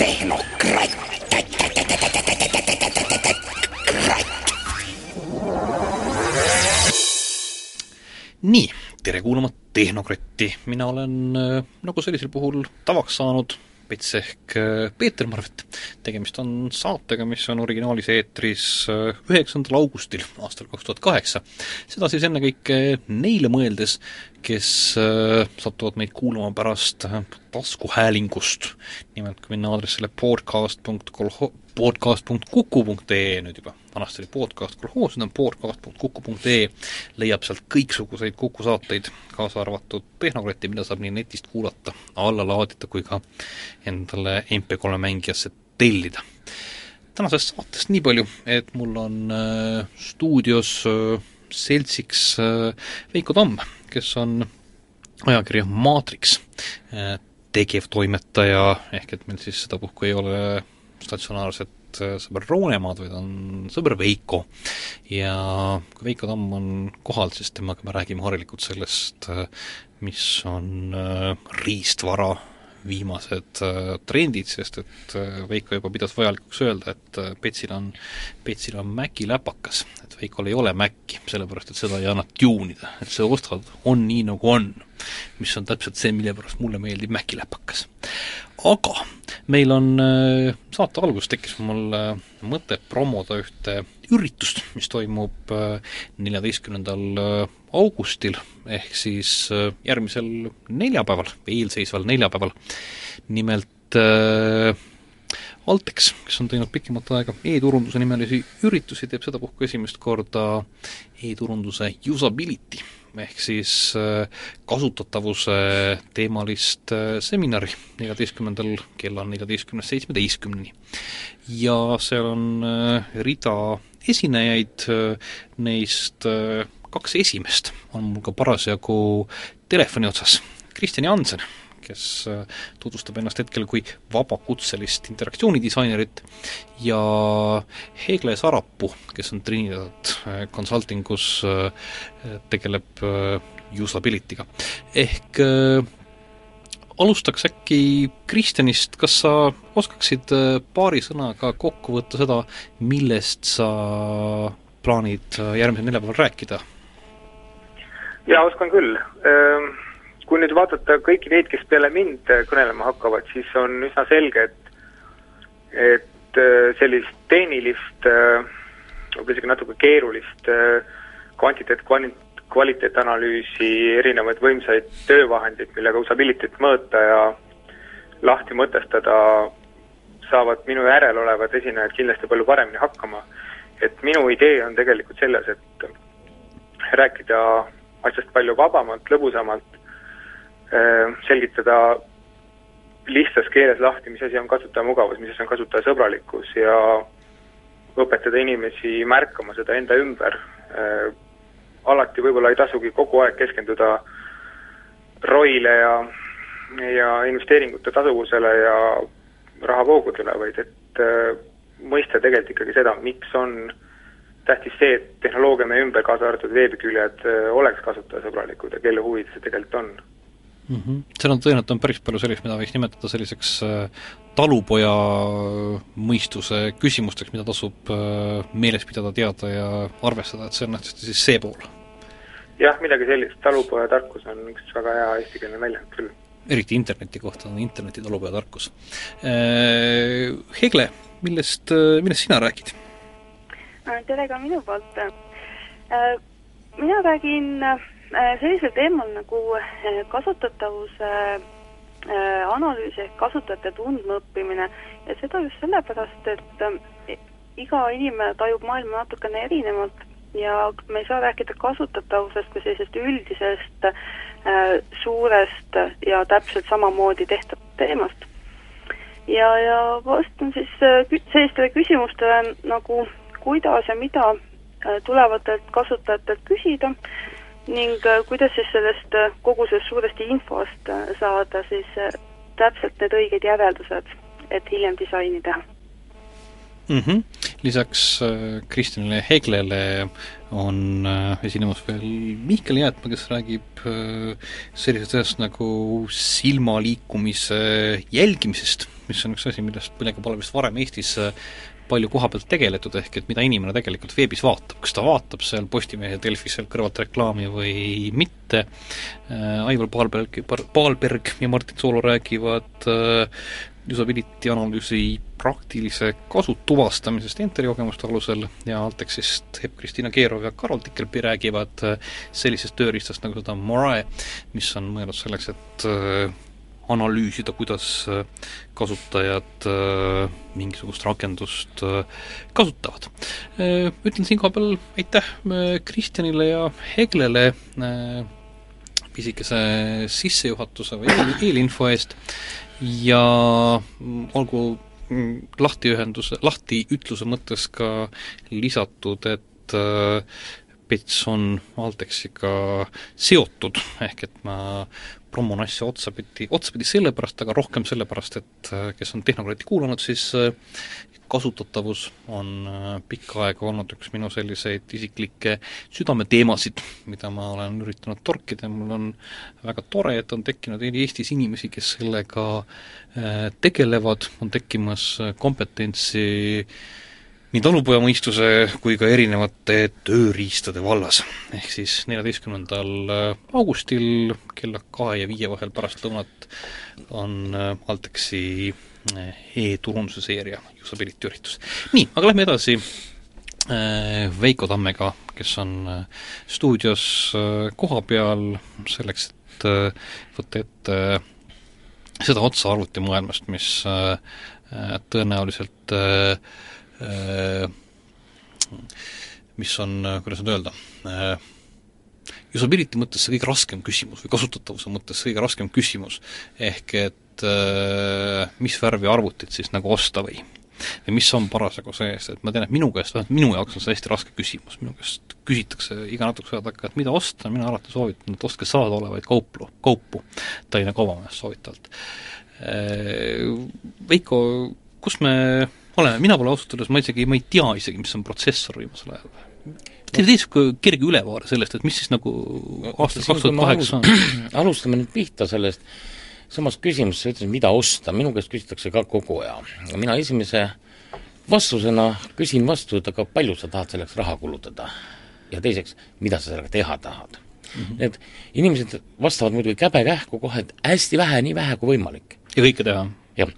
tehnokratt. nii, tere kuulama Tehnokratti, mina olen äh, nagu sellisel puhul tavaks saanud Pets ehk äh, Peeter Marvet. tegemist on saatega, mis on originaalis eetris äh, üheksandal augustil aastal kaks tuhat kaheksa. seda siis ennekõike neile mõeldes, kes äh, satuvad meid kuulama pärast taskuhäälingust. nimelt kui minna aadressile podcast.kolho-, podcast.kuku.ee nüüd juba, vanasti oli podcast kolhoos, nüüd on podcast.kuku.ee, leiab sealt kõiksuguseid Kuku saateid, kaasa arvatud Tehnokratti, mida saab nii netist kuulata, alla laadida kui ka endale MP3 mängijasse tellida. tänasest saatest nii palju, et mul on äh, stuudios äh, seltsiks äh, Veiko Tamm, kes on ajakirja Maatriks äh, tegevtoimetaja, ehk et meil siis sedapuhku ei ole statsionaarset äh, sõber Roonemaad, vaid on sõber Veiko. ja kui Veiko Tamm on kohal, siis temaga me räägime harilikult sellest, äh, mis on äh, riistvara viimased trendid, sest et Veiko juba pidas vajalikuks öelda, et Petsil on, Petsil on Maci läpakas, et Veikol ei ole Maci, sellepärast et seda ei anna tuunida, et sa ostad, on nii, nagu on. mis on täpselt see, mille pärast mulle meeldib Maci läpakas. Aga meil on äh, saate alguses tekkis mul äh, mõte promoda ühte üritust, mis toimub neljateistkümnendal augustil, ehk siis äh, järgmisel neljapäeval, eelseisval neljapäeval, nimelt äh, Altex, kes on teinud pikemat aega e-turunduse nimelisi üritusi, teeb sedapuhku esimest korda e-turunduse usability ehk siis äh, kasutatavuse teemalist äh, seminari neljateistkümnendal kella neljateistkümnest seitsmeteistkümneni. ja seal on äh, rida esinejaid, neist kaks esimest on mul ka parasjagu telefoni otsas. Kristjan Jansen, kes tutvustab ennast hetkel kui vabakutselist interaktsioonidisainerit ja Hegle Sarapuu, kes on Trinidad Consulting, kus tegeleb usability'ga. ehk alustaks äkki Kristjanist, kas sa oskaksid paari sõnaga kokku võtta seda, millest sa plaanid järgmisel neljapäeval rääkida? jaa, oskan küll. Kui nüüd vaadata kõiki neid, kes peale mind kõnelema hakkavad, siis on üsna selge, et et sellist tehnilist, võib-olla isegi natuke keerulist kvantiteet, kvali-, kvaliteetanalüüsi, erinevaid võimsaid töövahendeid, millega usability't mõõta ja lahti mõtestada, saavad minu järel olevad esinejad kindlasti palju paremini hakkama. et minu idee on tegelikult selles, et rääkida asjast palju vabamalt, lõbusamalt, selgitada lihtsas keeles lahti, mis asi on kasutajamugavus, mis asi on kasutajasõbralikkus ja õpetada inimesi märkama seda enda ümber. alati võib-olla ei tasugi kogu aeg keskenduda ROI-le ja, ja investeeringute tasuvusele ja rahavoogudele, vaid et mõista tegelikult ikkagi seda, miks on tähtis see, et tehnoloogia meie ümber, kaasa arvatud veebiküljed, oleks kasutajasõbralikud ja kelle huvides see tegelikult on mm. -hmm. seal on tõenäoliselt on päris palju sellist, mida võiks nimetada selliseks talupoja mõistuse küsimusteks, mida tasub meeles pidada, teada ja arvestada, et see on nähtavasti siis see pool. jah, midagi sellist, talupoja tarkus on üks väga hea eestikeelne väljend küll. eriti interneti kohta on interneti talupoja tarkus. Hegle, millest, millest sina räägid? tere ka minu poolt. mina räägin sellisel teemal nagu kasutatavuse analüüs ehk kasutajate tundmaõppimine ja seda just sellepärast, et iga inimene tajub maailma natukene erinevalt. Ja me ei saa rääkida kasutatavusest kui sellisest üldisest suurest ja täpselt samamoodi tehtavat teemast. ja, ja vastan siis sellistele küsimustele nagu kuidas ja mida tulevatelt kasutajatelt küsida ning kuidas siis sellest kogu sellest suurest infost saada siis täpselt need õiged järeldused, et hiljem disaini teha mm. -hmm. lisaks Kristjanile Heglele on esinemas veel Mihkel Jäätma, kes räägib sellisest asjast nagu silmaliikumise jälgimisest mis on üks asi, millest millega pole vist varem Eestis palju koha pealt tegeletud, ehk et mida inimene tegelikult veebis vaatab, kas ta vaatab seal Postimehe Delfis seal kõrvalt reklaami või mitte, Aivar Paalberg, Paalberg ja Martin Soolo räägivad usability analüüsi praktilise kasu tuvastamisest Enteri kogemuste alusel ja Altexist Epp-Kristiina Keerov ja Karol Tikkelpi räägivad sellisest tööriistast nagu seda Morae, mis on mõeldud selleks, et analüüsida, kuidas äh, kasutajad äh, mingisugust rakendust äh, kasutavad. Ütlen siinkohal aitäh Kristjanile ja Heglele pisikese sissejuhatuse või eel, eelinfo eest ja olgu mm, lahtiühenduse, lahtiütluse mõttes ka lisatud, et Pets on Altexiga seotud, ehk et ma promon asja otsapidi, otsapidi sellepärast, aga rohkem sellepärast, et äh, kes on Tehnokraati kuulanud, siis äh, kasutatavus on äh, pikka aega olnud üks minu selliseid isiklikke südameteemasid, mida ma olen üritanud torkida. Ja mul on väga tore, et on tekkinud Eestis inimesi, kes sellega tegelevad, on tekkimas kompetentsi äh, nii talupojamõistuse kui ka erinevate tööriistade vallas. ehk siis neljateistkümnendal äh, augustil kella kahe ja viie vahel pärastlõunat on äh, Altexi äh, e-turunduse seeria Usability üritus. nii, aga lähme edasi Veiko Tammega, kes on stuudios kohapeal selleks, et võtta ette seda otsa arvutimaailmast, mis tõenäoliselt äh, mis on, kuidas nüüd öelda, äh, usability mõttes see kõige raskem küsimus või kasutatavuse mõttes kõige raskem küsimus, ehk et äh, mis värvi arvutit siis nagu osta või? Või mis on parasjagu sees, et ma tean, et minu käest, vähemalt minu jaoks on see hästi raske küsimus, minu käest küsitakse iga natukese aja tagant, mida osta, mina alati soovitan, et ostke saadaolevaid kauplu, kaupu. Tallinna Kaubamajast soovitavalt. Veiko, kus me oleme, mina pole ausalt öeldes, ma isegi, ma ei tea isegi, mis on protsessor viimasel ajal. Teil niisugune kerge ülevaade sellest, et mis siis nagu aastal kaks tuhat kaheksa on? alustame nüüd pihta sellest samast küsimusest, sa ütlesid, mida osta, minu käest küsitakse ka kogu aja. mina esimese vastusena küsin vastu, et aga palju sa tahad selleks raha kulutada? ja teiseks, mida sa sellega teha tahad mm? -hmm. Need inimesed vastavad muidugi käbe-kähku kohe, et hästi vähe, nii vähe kui võimalik. ja kõike teha? jah,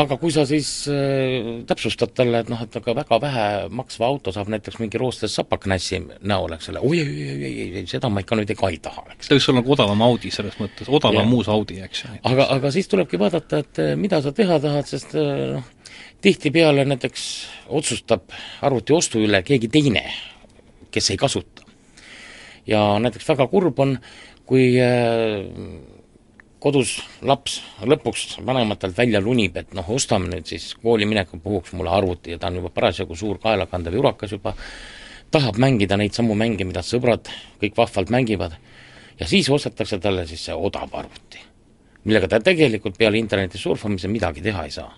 aga kui sa siis äh, täpsustad talle, et noh, et aga väga vähe maksva auto saab näiteks mingi roostes sapaknässi näol, eks ole, oi, oi, oi, oi, oi, seda ma ikka nüüd ka ei taha, eks. ta võiks olla nagu odavam Audi selles mõttes, odavam uus Audi, eks ju. aga, aga siis tulebki vaadata, et äh, mida sa teha tahad, sest äh, noh, tihtipeale näiteks otsustab arvuti ostu üle keegi teine, kes ei kasuta. ja näiteks väga kurb on, kui äh, kodus laps lõpuks vanematelt välja lunib, et noh, ostame nüüd siis koolimineku puhuks mulle arvuti ja ta on juba parasjagu suur kaelakandev jurakas juba, tahab mängida neid samu mänge, mida sõbrad kõik vahvalt mängivad, ja siis ostetakse talle siis see odav arvuti, millega ta tegelikult peale interneti surfamise midagi teha ei saa.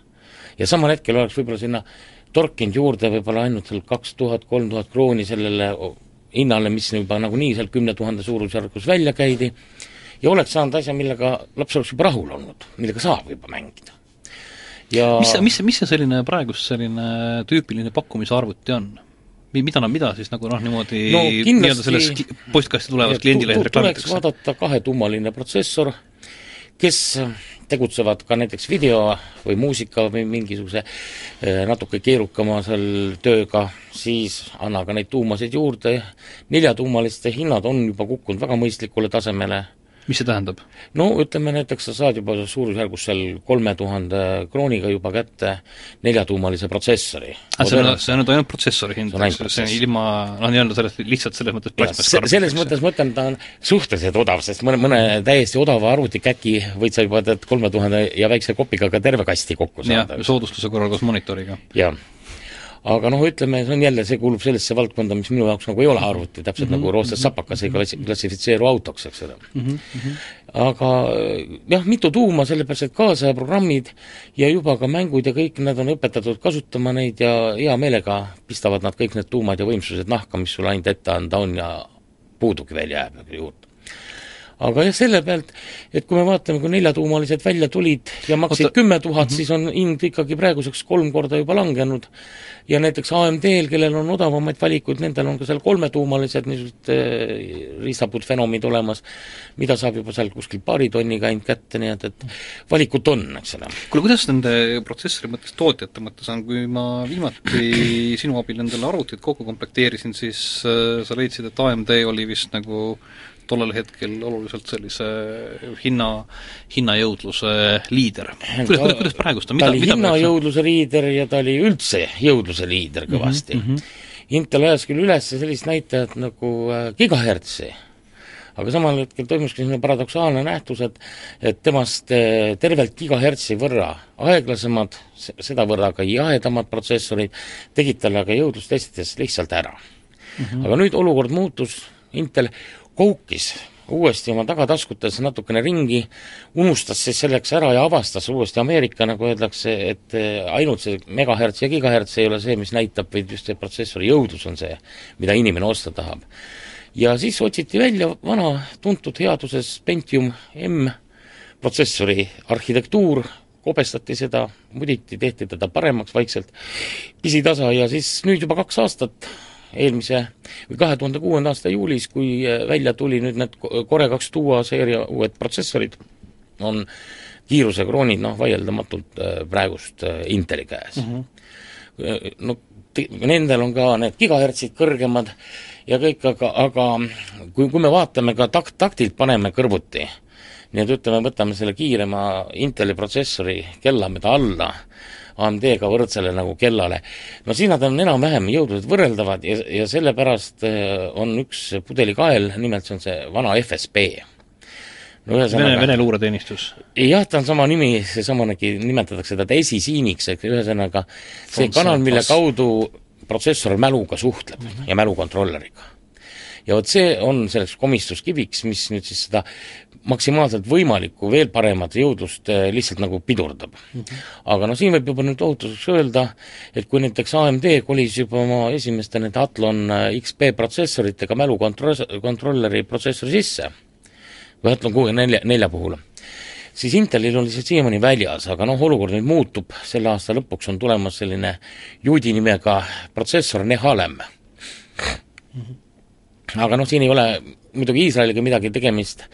ja samal hetkel oleks võib-olla sinna torkinud juurde võib-olla ainult seal kaks tuhat, kolm tuhat krooni sellele hinnale, mis juba nagunii seal kümne tuhande suurusjärgus välja käidi, ja oleks saanud asja, millega laps oleks juba rahul olnud, millega saab juba mängida. ja mis see, mis see, mis see selline praegust selline tüüpiline pakkumisarvuti on? mida nad, mida siis nagu noh, niimoodi no, nii-öelda selles postkasti tulevas kliendile reklaamitakse? tuleks vaadata kahetummaline protsessor, kes tegutsevad ka näiteks video või muusika või mingisuguse eh, natuke keerukama seal tööga, siis anna ka neid tuumasid juurde, neljatuumaliste hinnad on juba kukkunud väga mõistlikule tasemele mis see tähendab? no ütleme näiteks sa saad juba suurusjärgus seal kolme tuhande krooniga juba kätte neljatuumalise protsessori. Ah, see on, see on nüüd ainult protsessori hind, see on ilma noh, nii-öelda sellest, lihtsalt selles mõttes plasmast selles mõttes ma ütlen, ta on suhteliselt odav, sest mõne, mõne täiesti odava arvutikäki võid sa juba tead kolme tuhande ja väikse kopiga ka terve kasti kokku saada. soodustuse korral koos monitoriga. jah aga noh, ütleme, see on jälle, see kuulub sellisesse valdkonda, mis minu jaoks nagu ei ole arvuti, täpselt mm -hmm. nagu roostes sapakas ei klassi-, klassifitseeru autoks, eks ole mm. -hmm. aga jah, mitu tuuma, sellepärast et kaasaja programmid ja juba ka mängud ja kõik nad on õpetatud kasutama neid ja hea meelega pistavad nad kõik need tuumad ja võimsused nahka, mis sul ainult ette anda on ja puudugi veel jääb juurde aga jah, selle pealt, et kui me vaatame, kui neljatuumalised välja tulid ja maksid kümme tuhat, mhm. siis on hind ikkagi praeguseks kolm korda juba langenud ja näiteks AMD-l, kellel on odavamaid valikuid, nendel on ka seal kolmetuumalised niisugused äh, riistapuud-fenomid olemas, mida saab juba seal kuskil paari tonniga ainult kätte, nii et, et valikut on, eks ole. kuule, kuidas nende protsessori mõttes, tootjate mõttes on, kui ma viimati sinu abil endale arvutid kokku komplekteerisin, siis äh, sa leidsid, et AMD oli vist nagu tollel hetkel oluliselt sellise hinna, hinnajõudluse liider. kuidas, kuidas, kuidas praegust on, mida, ta oli hinnajõudluse liider ja ta oli üldse jõudluse liider kõvasti mm. -hmm. Intel ajas küll üles sellist näitajat nagu äh, gigahertsi, aga samal hetkel toimus ka selline paradoksaalne nähtus, et et temast äh, tervelt gigahertsi võrra aeglasemad, sedavõrra ka jahedamad protsessorid tegid talle aga jõudlustestides lihtsalt ära mm. -hmm. aga nüüd olukord muutus, Intel koukis uuesti oma tagataskutes natukene ringi, unustas siis selleks ära ja avastas uuesti Ameerika, nagu öeldakse, et eh, ainult see megahertz ja gigahertz ei ole see, mis näitab, vaid just see protsessori jõudlus on see, mida inimene osta tahab. ja siis otsiti välja vana tuntud headuses Pentium M protsessori arhitektuur, kobestati seda, muditi, tehti teda paremaks vaikselt, pisitasa ja siis nüüd juba kaks aastat eelmise või kahe tuhande kuuenda aasta juulis, kui äh, välja tuli nüüd need Core kaks Duo seeria uued protsessorid, on kiiruse kroonid noh, vaieldamatult äh, praegust äh, Inteli käes mm. -hmm. no nendel on ka need gigahertsid kõrgemad ja kõik, aga, aga kui, kui me vaatame ka takt, taktilt paneme kõrvuti, nii et ütleme, võtame selle kiirema Inteli protsessori kellameda alla, AMD-ga võrdsele nagu kellale. no siis nad on enam-vähem jõudlused võrreldavad ja, ja sellepärast äh, on üks pudelikael, nimelt see on see vana FSB no ühesõnaga Vene, Vene luureteenistus? jah, ta on sama nimi, seesamanegi nimetatakse teda esisiiniks, ehk ühesõnaga see kanal, mille kaudu protsessor mäluga suhtleb mm -hmm. ja mälukontrolleriga ja vot see on selleks komistuskiviks, mis nüüd siis seda maksimaalselt võimalikku veel paremat jõudlust eh, lihtsalt nagu pidurdab. Aga noh, siin võib juba nüüd ohutuseks öelda, et kui näiteks AMD kolis juba oma esimeste nende Athlon eh, XP protsessoritega mälukontroll, kontrolleri protsessori sisse, või Athlon kuue nelja, nelja puhul, siis Intelil oli see siiamaani väljas, aga noh, olukord nüüd muutub, selle aasta lõpuks on tulemas selline juudi nimega protsessor Nehalem. Aga noh, siin ei ole muidugi Iisraeliga midagi tegemist,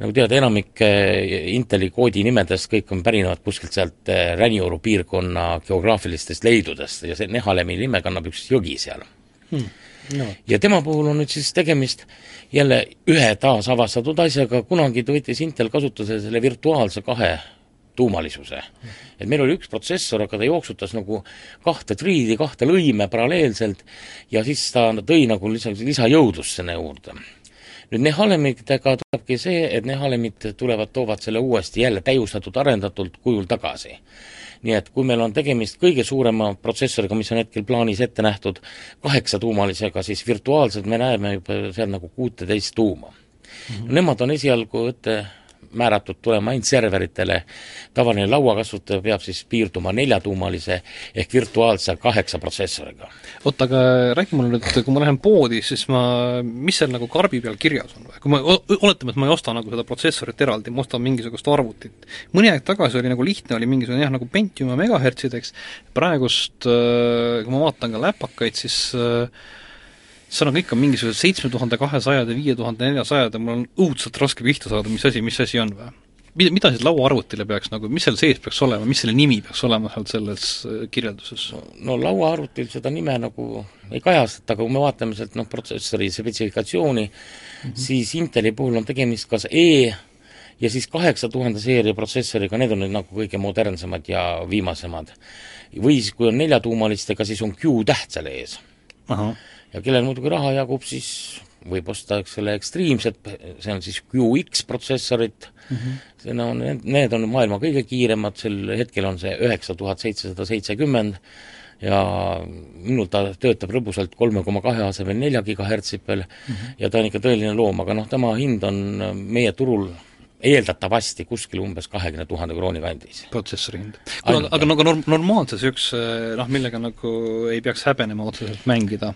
nagu tead, enamik eh, Inteli koodinimedest kõik on pärinevad kuskilt sealt eh, Ränioru piirkonna geograafilistest leidudest ja see Nehalemi nime kannab üks jõgi seal hmm.. No. ja tema puhul on nüüd siis tegemist jälle ühe taasavastatud asjaga, kunagi võttis Intel kasutusele selle virtuaalse kahe tuumalisuse. et meil oli üks protsessor, aga ta jooksutas nagu kahte triidi, kahte lõime paralleelselt ja siis ta tõi nagu lisaks lisajõudlust sinna juurde. Nüüd Nehalemitega tulebki see, et Nehalemid tulevad, toovad selle uuesti jälle täiustatud, arendatult kujul tagasi nii et kui meil on tegemist kõige suurema protsessoriga, mis on hetkel plaanis ette nähtud, kaheksatuumalisega, siis virtuaalselt me näeme juba seal nagu kuuteteist tuuma mm. -hmm. Nemad on esialgu ette määratud tulema ainult serveritele, tavaline lauakasutaja peab siis piirduma neljatuumalise ehk virtuaalse kaheksa protsessoriga. oota, aga räägi mulle nüüd, kui ma lähen poodi, siis ma, mis seal nagu karbi peal kirjas on või? kui ma, oletame, et ma ei osta nagu seda protsessorit eraldi, ma ostan mingisugust arvutit. mõni aeg tagasi oli nagu lihtne, oli mingisugune jah, nagu Pentium ja megahertsideks, praegust äh, kui ma vaatan ka läpakaid, siis äh, seal on ikka mingisugused seitsme tuhande kahesajad ja viie tuhande neljasajad ja mul on õudselt raske pihta saada, mis asi, mis asi on või? mida, mida siis lauaarvutile peaks nagu, mis seal sees peaks olema, mis selle nimi peaks olema seal selles äh, kirjelduses? no lauaarvutil seda nime nagu ei kajastata, aga kui me vaatame sealt noh, protsessori spetsifikatsiooni mm, -hmm. siis Inteli puhul on tegemist kas E ja siis kaheksa tuhande seeria protsessoriga, need on nüüd nagu kõige modernsemad ja viimasemad. või siis, kui on neljatuumalistega, siis on Q täht seal ees. Ja kellel muidugi raha jagub, siis võib osta, eks ole, ekstreemset, see on siis QX protsessorit mm, -hmm. see on, need on maailma kõige kiiremad, sel hetkel on see üheksa tuhat seitsesada seitsekümmend ja minul ta töötab rõbusalt kolme koma kahe asemel nelja gigahertsi peal mm -hmm. ja ta on ikka tõeline loom, aga noh, tema hind on meie turul eeldatavasti kuskil umbes kahekümne tuhande krooni kandis. protsessori hind. kuule, aga nagu norm-, normaalse niisuguse noh, millega nagu ei peaks häbenema otseselt mängida,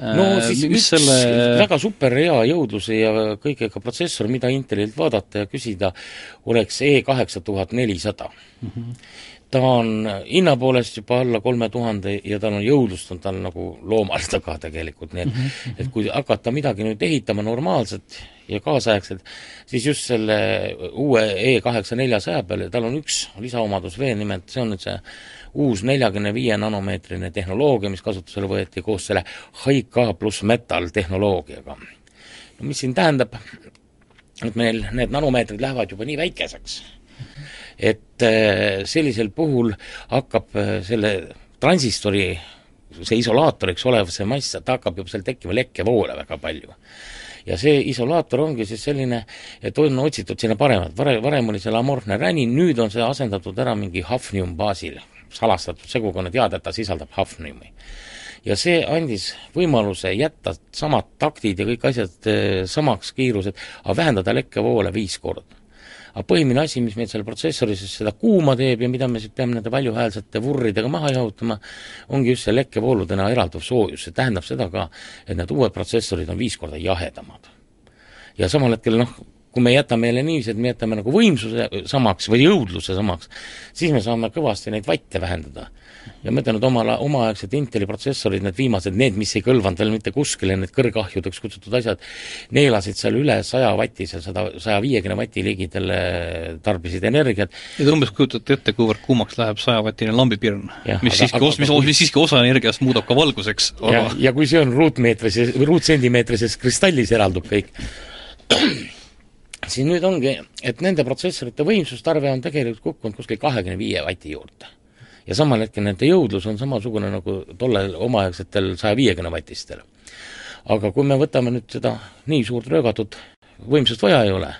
no siis mis üks selle väga super hea jõudluse ja kõigega protsessor, mida Intelilt vaadata ja küsida, oleks E kaheksa tuhat nelisada. ta on hinna poolest juba alla kolme tuhande ja tal on jõudlust on tal nagu loomal taga tegelikult, nii et et kui hakata midagi nüüd ehitama normaalselt ja kaasaegselt, siis just selle uue E kaheksa neljasaja peale, tal on üks lisaomadus veel, nimelt see on nüüd see uus neljakümne viie nanomeetrine tehnoloogia, mis kasutusele võeti koos selle HiK pluss metal tehnoloogiaga. no mis siin tähendab, et meil need nanomeetrid lähevad juba nii väikeseks, et äh, sellisel puhul hakkab äh, selle transistori see isolaatoriks olev see mass, ta hakkab juba seal tekkima lekkevoole väga palju ja see isolaator ongi siis selline, et on otsitud sinna paremat, varem, varem oli seal amorfne räni, nüüd on see asendatud ära mingi hafnium baasil, salastatud segukonda, teada, et ta sisaldab hafniumi. ja see andis võimaluse jätta samad taktid ja kõik asjad eh, samaks kiirused, aga vähendada lekkevoole viis korda aga põhiline asi, mis meil seal protsessoris seda kuuma teeb ja mida me siis peame nende valjuhäälsete vurridega maha jahutama, ongi just see lekkevooludena eralduv soojus, see tähendab seda ka, et need uued protsessorid on viis korda jahedamad. ja samal hetkel noh, kui me jätame jälle niiviisi, et me jätame nagu võimsuse samaks või jõudluse samaks, siis me saame kõvasti neid vatte vähendada ja ma ütlen, et omal, omaaegsed Inteli protsessorid, need viimased, need, mis ei kõlvanud veel mitte kuskile, need kõrgahjudeks kutsutud asjad, neelasid seal üle saja vatise, sada, saja viiekümne vati ligidal tarbisid energiat. te umbes kujutate ette, kuivõrd kuumaks läheb sajavatine lambipirn, mis aga- siiski mis, mis siiski osa energiast muudab ka valguseks, ja ja kui see on ruutmeetrises, ruutsentimeetrises kristallis eraldub kõik, siis nüüd ongi, et nende protsessorite võimsustarve on tegelikult kukkunud kuskil kahekümne viie vati juurde. ja samal hetkel nende jõudlus on samasugune nagu tollel omaaegsetel saja viiekümne vatistel. aga kui me võtame nüüd seda nii suurt röögatut võimsust vaja ei ole,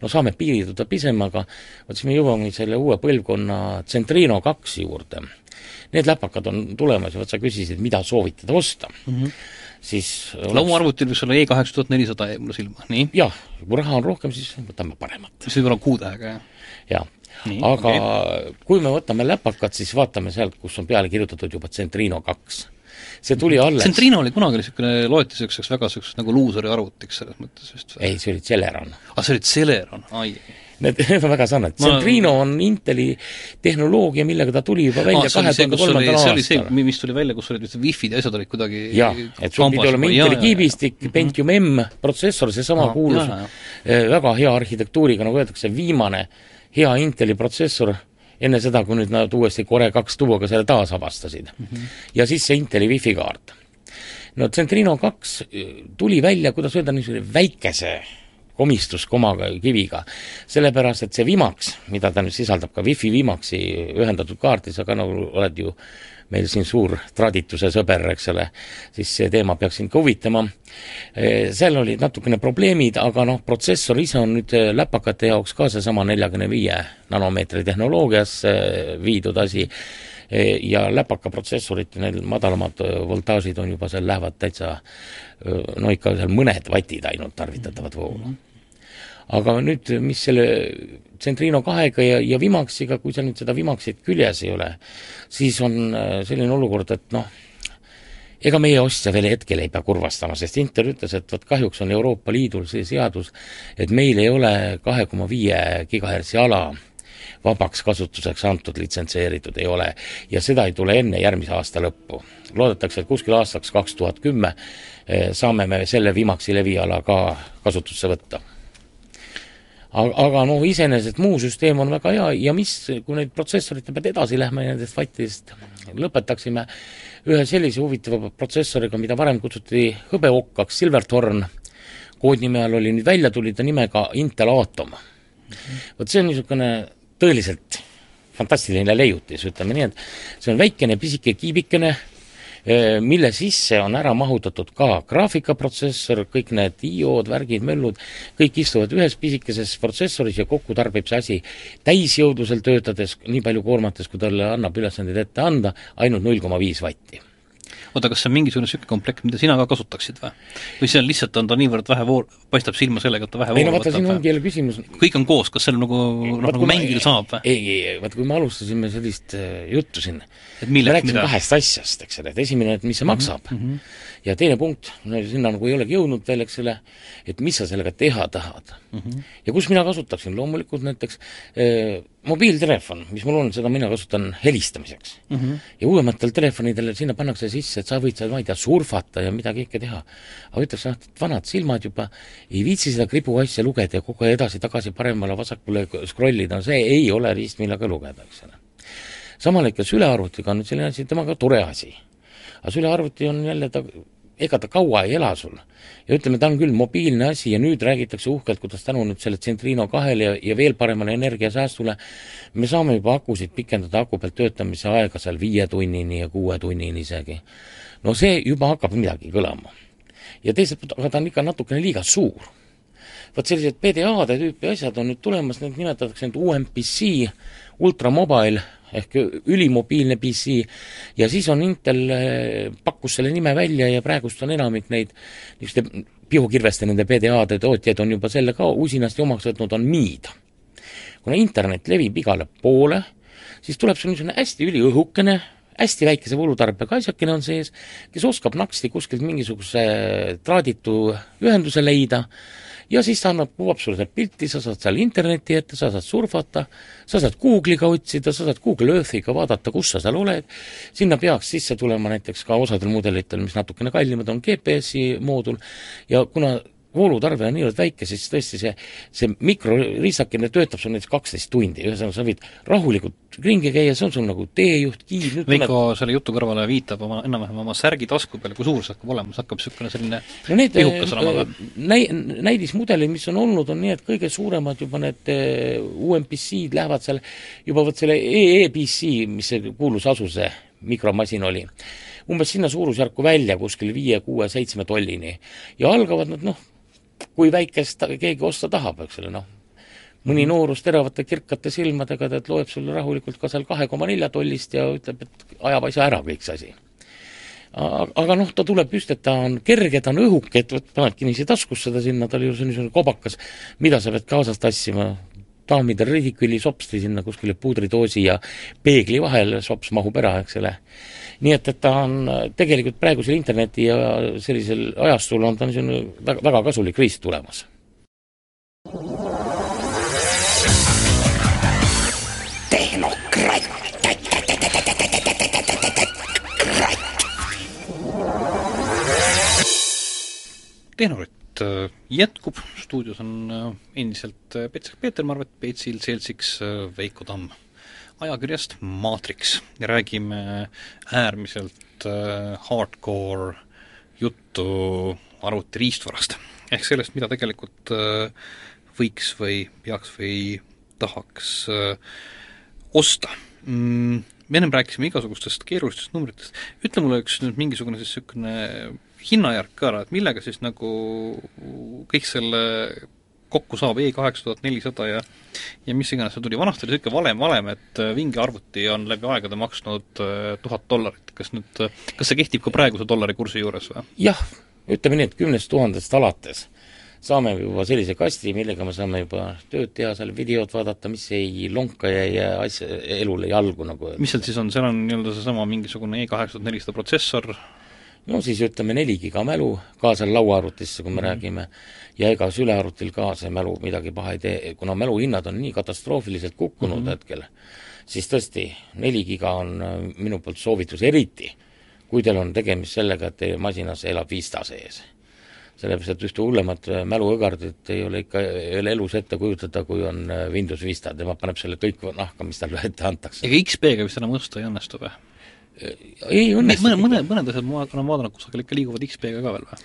no saame piirduda pisemaga, vot siis me jõuame selle uue põlvkonna Centrino kaks juurde. Need läpakad on tulemas ja vot sa küsisid, mida soovitada osta mm. -hmm. Siis lauaarvutil võiks olla E kaheksa tuhat nelisada jäi mulle silma, nii? jah, kui raha on rohkem, siis võtame paremat, see võib olla kuutähega, jah? jah. Nii, aga okay. kui me võtame läpakat, siis vaatame sealt, kus on peale kirjutatud juba Centrino kaks. see tuli alles Centrino oli kunagi niisugune, loeti niisuguseks väga niisuguseks nagu luuseri arvutiks selles mõttes vist või? ei, see oli Celeron. ah, see oli Celeron, ai. Need, need on väga sarnased Ma-. Centrino on Inteli tehnoloogia, millega ta tuli juba välja Ah, oli kahe tuhande kolmandal see oli see, aastal. mis tuli välja, kus olid vist wifi'd ja asjad olid kuidagi jah, et sul pidi olema Inteli kiibistik, Pentium M protsessor, seesama Ahah, kuulus eh, väga hea arhitektuuriga, nagu öeldakse, viimane hea Inteli protsessor enne seda, kui nüüd nad uuesti Core kaks tuuaga selle taasavastasid mm. -hmm. ja siis see Inteli wifi kaart. no Centrino kaks tuli välja, kuidas öelda, niisugune väikese komistuskomaga, kiviga. sellepärast, et see Vimax, mida ta nüüd sisaldab, ka Wi-Fi Vimaxi ühendatud kaarti, sa ka nagu oled ju meil siin suur tradituse sõber, eks ole, siis see teema peaks sind ka huvitama. seal olid natukene probleemid, aga noh, protsessor ise on nüüd eh, läpakate jaoks ka seesama neljakümne viie nanomeetri tehnoloogiasse viidud asi Eh, ja läpakaprotsessorite, need madalamad eh, voltaažid on juba seal, lähevad täitsa eh, no ikka seal mõned vatid ainult tarvitatavad voolu aga nüüd, mis selle Centrino kahega ja, ja Vimaxiga, kui seal nüüd seda Vimaxit küljes ei ole, siis on äh, selline olukord, et noh, ega meie ostja veel hetkel ei pea kurvastama, sest Inter ütles, et vot kahjuks on Euroopa Liidul see seadus, et meil ei ole kahe koma viie gigahertsi ala vabaks kasutuseks antud, litsenseeritud ei ole ja seda ei tule enne järgmise aasta lõppu. loodetakse, et kuskil aastaks kaks tuhat kümme eh, saame me selle Vimaxi leviala ka kasutusse võtta aga, aga noh, iseenesest muu süsteem on väga hea ja mis, kui nüüd protsessorite pealt edasi lähme ja nendest vattidest lõpetaksime ühe sellise huvitava protsessoriga, mida varem kutsuti hõbeokkaks, Silverthorn, koodnime all oli nüüd välja tuli ta nimega Intel Atom. vot see on niisugune tõeliselt fantastiline leiutis, ütleme nii, et see on väikene pisike kiibikene, mille sisse on ära mahutatud ka graafikaprotsessor, kõik need IO-d, värgid, möllud, kõik istuvad ühes pisikeses protsessoris ja kokku tarbib see asi täisjõudlusel töötades, nii palju koormates, kui talle annab ülesandeid ette anda, ainult null koma viis vatti. Oota, kas see on mingisugune niisugune komplekt, mida sina ka kasutaksid või? või see on lihtsalt, on ta niivõrd vähe voor-, paistab silma sellega, et ta vähe ei no vaata, siin ongi jälle küsimus, kõik on koos, kas seal nagu, noh nagu mängil saab või? ei, ei, ei, vaat kui me alustasime sellist äh, juttu siin, et me rääkisime kahest asjast, eks ole, et esimene, et mis see maksab mm. -hmm. Ja teine punkt, sinna nagu ei olegi jõudnud veel, eks ole, et mis sa sellega teha tahad mm. -hmm. ja kus mina kasutaksin, loomulikult näiteks eh, mobiiltelefon, mis mul on, seda mina kasutan helistamiseks mm. -hmm. ja uuematel telefonidel sinna pannakse sisse, et sa võid seal, ma ei tea, surfata ja mida kõike teha. aga ütleks, noh, et vanad silmad juba ei viitsi seda kribuasja lugeda ja kogu aeg edasi-tagasi paremale-vasakule scroll ida, no see ei ole riist, millega lugeda, eks ole. samal ikka sülearvutiga on nüüd selline asi, temaga tore asi. aga sülearvuti on jälle ta ega ta kaua ei ela sul. ja ütleme, ta on küll mobiilne asi ja nüüd räägitakse uhkelt, kuidas tänu nüüd selle Centrino kahele ja, ja veel paremale energiasäästule me saame juba akusid pikendada aku pealt töötamise aega seal viie tunnini ja kuue tunnini isegi. no see juba hakkab midagi kõlama. ja teiselt poolt, aga ta on ikka natukene liiga suur. vot sellised PDA-de tüüpi asjad on nüüd tulemas, need nimetatakse nüüd UMPC, Ultra Mobile ehk ülimobiilne PC ja siis on Intel eh, pakkus selle nime välja ja praegust on enamik neid niisuguste pihukirveste, nende PDA-de tootjaid on juba selle ka usinasti omaks võtnud, on Miid. kuna internet levib igale poole, siis tuleb sul niisugune hästi üliõhukene, hästi väikese voolutarbega asjakene on sees, kes oskab naksti kuskilt mingisuguse traaditu ühenduse leida, ja siis ta annab, kuvab sulle sealt pilti, sa saad seal interneti ette, sa saad surfata, sa saad Google'iga otsida, sa saad Google Earthiga vaadata, kus sa seal oled, sinna peaks sisse tulema näiteks ka osadel mudelitel, mis natukene kallimad, on GPS-i moodul. Ja kuna voolutarve on niivõrd väike, siis tõesti see, see mikroriistakene töötab sul näiteks kaksteist tundi, ühesõnaga sa võid rahulikult ringi käia, see on sul nagu teejuht, giid Veiko tuleb... selle jutu kõrvale viitab oma, enam-vähem oma särgi tasku peale, kui suur see hakkab olema, see hakkab niisugune selline no need pihukas olema või? Äh, näi-, näidismudelid, mis on olnud, on nii, et kõige suuremad juba need äh, UMPC-d lähevad seal juba vot selle EEPC, mis see kuulus asuse mikromasin oli, umbes sinna suurusjärku välja, kuskil viie, kuue, seitsme tollini. ja algavad nad noh, kui väikest keegi osta tahab, eks ole, noh. mõni mhm. noorus teravate kirkate silmadega, tead, loeb sulle rahulikult ka seal kahe koma nelja tollist ja ütleb, et ajab asja ära kõik see asi. aga noh, ta tuleb just, et ta on kerge, ta on õhuke, et vot panedki niiviisi taskusse ta sinna, tal ju see on niisugune kobakas, mida sa pead kaasas tassima, daamidel ridiküli sopsti sinna kuskile puudridoosi ja peegli vahele, sops mahub ära, eks ole nii et, et ta on tegelikult praegusel interneti ja sellisel ajastul on ta niisugune väga, väga kasulik riist tulemas. tehnokratt. tehnokratt äh, jätkub, stuudios on äh, endiselt äh, Petsak Peeter Marvet, Peetsil seltsiks Veiko Tamm ajakirjast Maatriks ja räägime äärmiselt äh, hardcore juttu arvutiriistvarast. ehk sellest, mida tegelikult äh, võiks või peaks või tahaks äh, osta mm,. me ennem rääkisime igasugustest keerulistest numbritest, ütle mulle üks nüüd mingisugune siis niisugune hinnajärk ka ära, et millega siis nagu kõik selle kokku saab E kaheksa tuhat nelisada ja ja mis iganes see tuli, vanasti oli niisugune valem, valem, et äh, vinge arvuti on läbi aegade maksnud äh, tuhat dollarit, kas nüüd, äh, kas see kehtib ka praeguse dollari kursi juures või? jah, ütleme nii, et kümnest tuhandest alates saame juba sellise kasti, millega me saame juba tööd teha, seal videot vaadata, mis ei lonka ja ei jää asja, elule jalgu nagu. Mis seal siis on, seal on nii-öelda seesama mingisugune E kaheksa tuhat nelisada protsessor, no siis ütleme neli giga mälu, ka seal lauaarvutisse, kui me mm -hmm. räägime, ja ega sülearvutil ka see mälu midagi paha ei tee, kuna mäluhinnad on nii katastroofiliselt kukkunud mm -hmm. hetkel, siis tõesti, neli giga on äh, minu poolt soovitus, eriti kui teil on tegemist sellega, et teie masinas elab Vista sees. sellepärast, et ühte hullemat äh, mäluõgardit ei ole ikka, ei ole elus ette kujutada, kui on äh, Windows Vista, tema paneb selle kõik nahka, mis talle ette antakse. ega XP-ga vist enam osta ei õnnestu või? Ei õnnestu. mõne, mõne, mõned asjad ma olen vaadanud kusagil ikka liiguvad XP-ga ka veel või?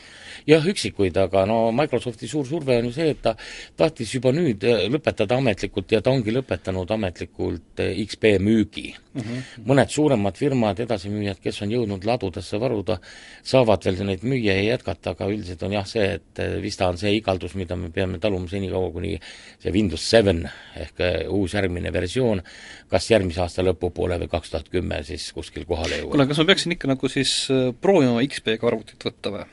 jah, üksikuid, aga no Microsofti suur surve on ju see, et ta tahtis juba nüüd äh, lõpetada ametlikult ja ta ongi lõpetanud ametlikult äh, XP müügi mm. -hmm. mõned suuremad firmad, edasimüüjad, kes on jõudnud ladudesse varuda, saavad veel neid müüa ja jätkata, aga üldiselt on jah see, et äh, Vista on see igaldus, mida me peame taluma senikaua, kuni see Windows seven ehk uus järgmine versioon kas järgmise aasta lõpupoole või kaks tuhat kümme siis kuskil kohale jõuab. kuule, kas ma peaksin ikka nagu siis proovima XP-ga arvutit võtta või?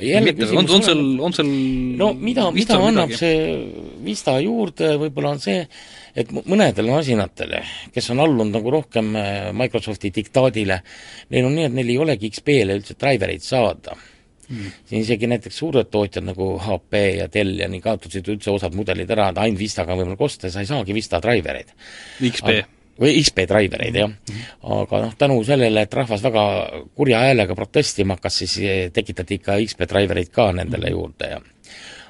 jälle on, on seal, on seal no mida, mida annab midagi? see Vista juurde, võib-olla on see, et m- mõnedele masinatele, kes on allunud nagu rohkem äh, Microsofti diktaadile, neil on nii, et neil ei olegi XP-le üldse drivereid saada mm.. siin isegi näiteks suured tootjad nagu HP ja Dell ja nii kaotasid üldse osad mudelid ära, et ainult Vistaga on võimalik osta ja sa ei saagi Vista drivereid. XP. või XP drivereid, jah. aga noh, tänu sellele, et rahvas väga kurja häälega protestima hakkas, siis eh, tekitati ikka XP drivereid ka nendele juurde ja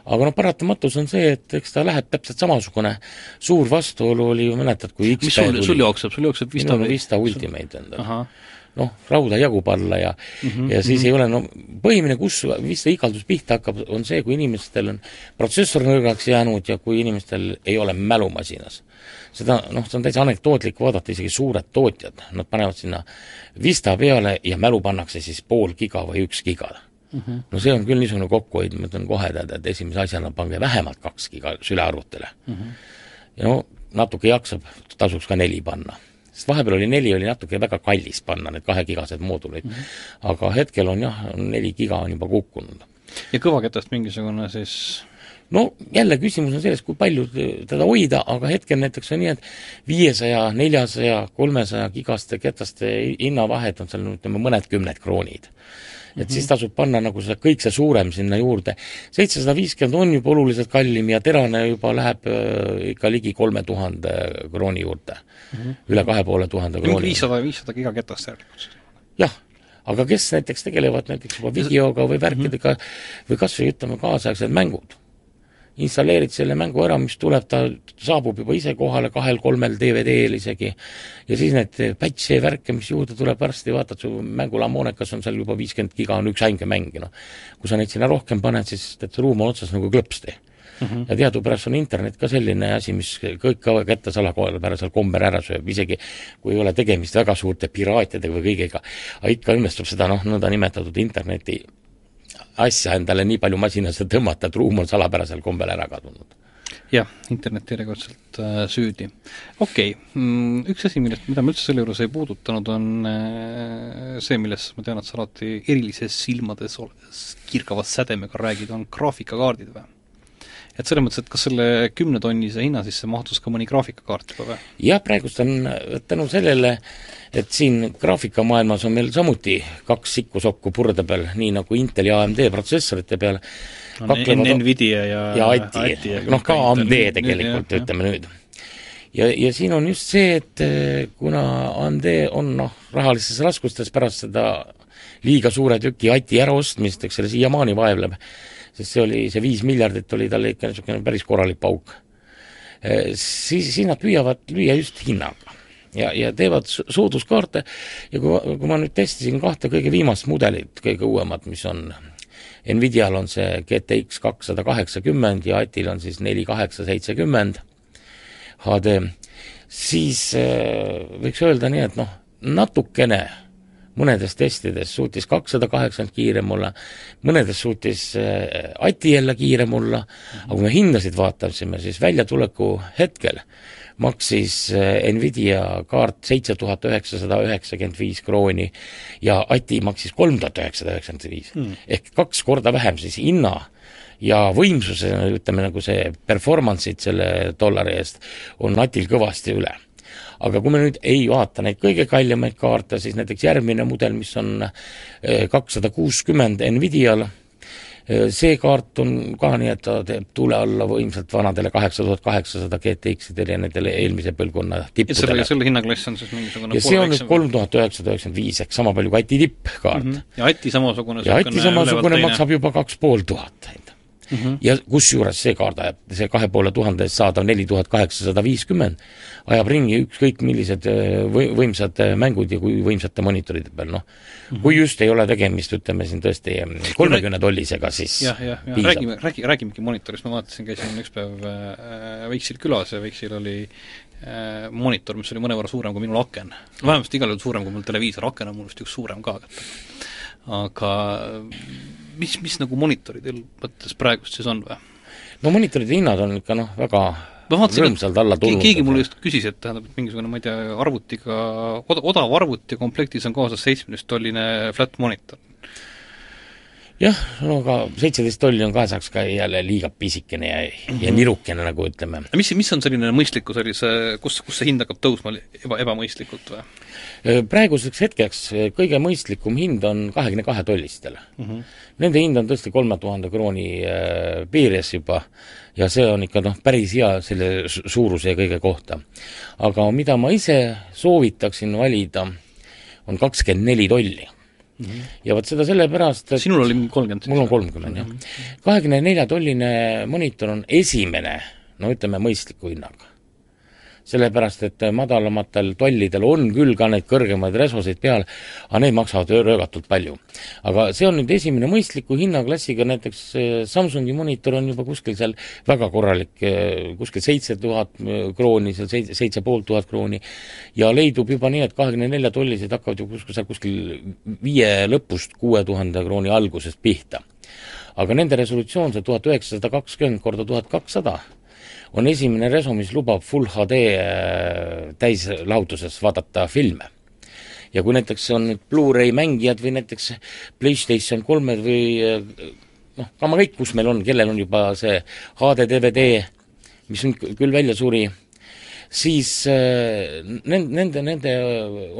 aga noh, paratamatus on see, et eks ta läheb täpselt samasugune. Suur vastuolu oli ju, mäletad, kui XP mis sul, sul jookseb, sul jookseb Vista minul on Vista Ultimate endal. Noh, rauda jagub alla ja mm, -hmm, ja siis mm -hmm. ei ole no põhimine, kus vist see igaldus pihta hakkab, on see, kui inimestel on protsessor nõrgaks jäänud ja kui inimestel ei ole mälu masinas. seda noh, see on täitsa anekdootlik vaadata, isegi suured tootjad, nad panevad sinna Vista peale ja mälu pannakse siis pool giga või üks giga mm. -hmm. no see on küll niisugune kokkuhoid, ma ütlen kohe, tead, et esimese asjana pange vähemalt kaks giga sülearvutile mm. -hmm. ja no natuke jaksab, tasuks ka neli panna sest vahepeal oli neli, oli natuke väga kallis panna, need kahegigased moodulid mm. -hmm. aga hetkel on jah, neli giga on juba kukkunud. ja kõvaketast mingisugune siis no jälle küsimus on selles, kui palju teda hoida, aga hetkel näiteks on nii, et viiesaja, neljasaja, kolmesaja gigaste ketaste hinnavahed on seal ütleme mõned kümned kroonid et mm -hmm. siis tasub panna nagu see, kõik see suurem sinna juurde. seitsesada viiskümmend on juba oluliselt kallim ja terane juba läheb äh, ikka ligi kolme tuhande krooni juurde mm. -hmm. üle kahe poole tuhande krooni. viissada, viissada gigaketast järelikult jah, aga kes näiteks tegelevad näiteks juba videoga või värkidega -hmm. või kas või ütleme, kaasaegsed mängud installeerid selle mängu ära, mis tuleb, ta saabub juba ise kohale kahel-kolmel DVD-l isegi, ja siis need patch'e värke, mis juurde tuleb varsti, vaatad, su mängulammoonekas on seal juba viiskümmend giga, on üks ainke mäng, noh. kui sa neid sinna rohkem paned, siis tead, ruum on otsas nagu klõpsti Mm -hmm. ja teadupärast on internet ka selline asi, mis kõik ka kätte salapärasel kombel ära sööb, isegi kui ei ole tegemist väga suurte piraatidega või kõigega, aga ikka õnnestub seda noh, nõndanimetatud interneti asja endale nii palju masinasse tõmmata, et ruum on salapärasel kombel ära kadunud. jah, internet järjekordselt äh, süüdi. okei okay. mm,, üks asi, millest, mida me üldse selle juures ei puudutanud, on äh, see, millest ma tean, et sa alati erilises silmades kirgava sädemega räägid, on graafikakaardid või? Et selles mõttes, et kas selle kümnetonnise hinna sisse mahtus ka mõni graafikakaart juba või? jah, praegust on tänu sellele, et siin graafikamaailmas on meil samuti kaks sikkusokku purde peal, nii nagu Intel ja AMD protsessorite peal on kaklevad Nvidia ja ja ATI, noh ka AMD tegelikult, ütleme nüüd. ja, ja siin on just see, et eh, kuna AMD on noh, rahalistes raskustes pärast seda liiga suure tüki ATI äraostmist, eks selle siiamaani vaevleb, sest see oli, see viis miljardit oli talle ikka niisugune päris korralik pauk. siis, siis nad püüavad lüüa just hinnaga. Ja, ja teevad sooduskaarte. Ja kui, kui ma nüüd testisin kahte kõige viimast mudelit, kõige uuemat, mis on Nvidial on see GTX kakssada kaheksakümmend ja ATil on siis neli kaheksa seitsekümmend HD, siis võiks öelda nii, et noh, natukene mõnedes testides suutis kakssada kaheksakümmend kiirem olla, mõnedes suutis äh, Ati jälle kiirem olla, aga kui me hindasid vaatasime, siis väljatuleku hetkel maksis äh, Nvidia kaart seitse tuhat üheksasada üheksakümmend viis krooni ja Ati maksis kolm tuhat üheksasada üheksakümmend viis. Hmm. ehk kaks korda vähem siis hinna ja võimsuse, ütleme nagu see performance'id selle dollari eest on Atil kõvasti üle aga kui me nüüd ei vaata neid kõige kallimaid kaarte, siis näiteks järgmine mudel, mis on eh, kakssada kuuskümmend Nvidial, eh, see kaart on ka nii, et ta teeb tule alla võimsalt vanadele kaheksa tuhat kaheksasada GTX-idele ja nendele eelmise põlvkonna tippudele. selle, selle hinnaklass on siis mingisugune ja see on nüüd kolm tuhat üheksasada üheksakümmend viis, ehk sama palju kui Ati tippkaart mm. -hmm. ja Ati samasugune ja Ati samasugune maksab juba kaks pool tuhat mm. -hmm. ja kusjuures see kaart ajab, see kahe poole tuhande eest saadav neli tuhat kaheksasada viiskümmend, ajab ringi ükskõik millised äh, või-, võimsad äh, mängud ja kui võimsate monitoride peal, noh mm -hmm. kui just ei ole tegemist, ütleme siin tõesti kolmekümne tollisega, siis jah, jah, jah, räägime, räägi, räägimegi monitorist, ma vaatasin, käisin üks päev äh, Võiksil külas ja Võiksil oli äh, monitor, mis oli mõnevõrra suurem kui minul aken. vähemasti igal juhul suurem kui mul televiisor, aken on mul vist üks suurem ka aga mis, mis nagu monitoride mõttes praegust siis on või? no monitoride hinnad on ikka noh, väga ma vaatasin, et keegi mul just küsis, et tähendab, et mingisugune, ma ei tea, arvutiga, od-, odav arvuti komplektis on kaasas seitsmeteist tolline flat monitor. jah, no aga seitseteist tolli on kaasaks ka jälle liiga pisikene ja mm, -hmm. ja Mhm. nirukene, nagu ütleme. mis, mis on selline mõistliku sellise, kus, kus see hind hakkab tõusma eba, ebamõistlikult või? Praeguseks hetkeks kõige mõistlikum hind on kahekümne kahe tollistele mm. -hmm. Nende hind on tõesti kolme tuhande krooni äh, piires juba ja see on ikka noh, päris hea selle su- suuruse ja kõige kohta. aga mida ma ise soovitaksin valida, on kakskümmend neli tolli mm. -hmm. ja vot seda sellepärast, et sinul oli kolmkümmend mul on kolmkümmend jah. kahekümne nelja tolline monitor on esimene, no ütleme, mõistliku hinnaga. Sellepärast, et madalamatel tollidel on küll ka neid kõrgemaid resosid peal, aga need maksavad röögatult palju. aga see on nüüd esimene mõistliku hinnaklassiga, näiteks eh, Samsungi monitor on juba kuskil seal väga korralik, eh, kuskil seitse tuhat krooni, seal seitse, seitse pool tuhat krooni, ja leidub juba nii, et kahekümne nelja tollised hakkavad ju kuskil seal kuskil viie lõpust kuue tuhande krooni algusest pihta aga nende resolutsioon, see tuhat üheksasada kakskümmend korda tuhat kakssada, on esimene reso, mis lubab full HD äh, täislahutuses vaadata filme. ja kui näiteks on nüüd Blu-ray mängijad või näiteks PlayStation kolmed või äh, noh, kama kõik, kus meil on, kellel on juba see HD DVD, mis nüüd küll välja suri, siis äh, nende, nende, nende